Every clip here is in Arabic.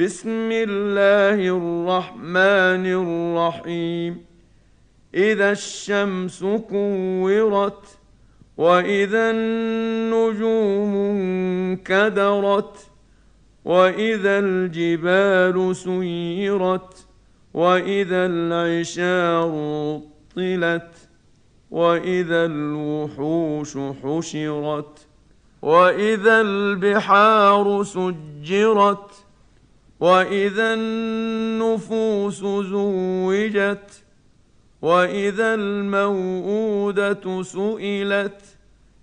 بسم الله الرحمن الرحيم. إذا الشمس كورت وإذا النجوم انكدرت وإذا الجبال سيرت وإذا العشار طلت وإذا الوحوش حشرت وإذا البحار سجرت وإذا النفوس زوجت وإذا الموءودة سئلت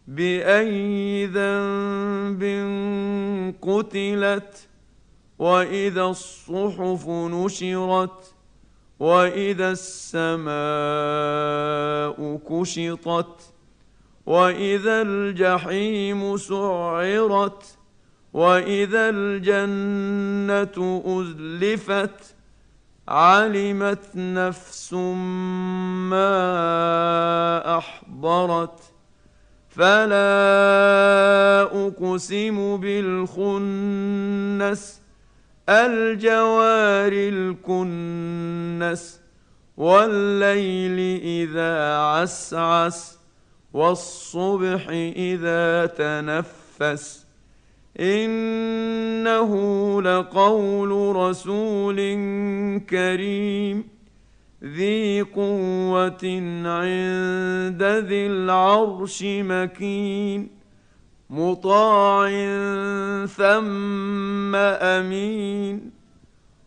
بأي ذنب قتلت وإذا الصحف نشرت وإذا السماء كشطت وإذا الجحيم سعرت واذا الجنه ازلفت علمت نفس ما احضرت فلا اقسم بالخنس الجوار الكنس والليل اذا عسعس والصبح اذا تنفس إنه لقول رسول كريم. ذي قوة عند ذي العرش مكين. مطاع ثم أمين.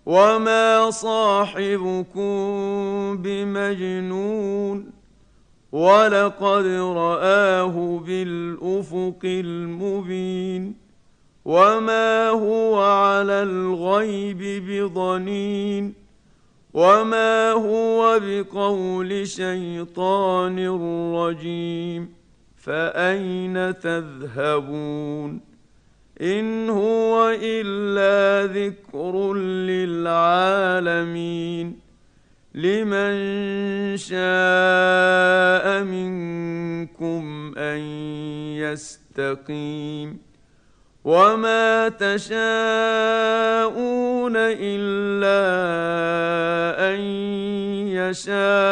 وما صاحبكم بمجنون. ولقد رآه بالأفق المبين. وما هو على الغيب بضنين وما هو بقول شيطان رجيم فاين تذهبون ان هو الا ذكر للعالمين لمن شاء منكم ان يستقيم وما تشاءون الا ان يشاء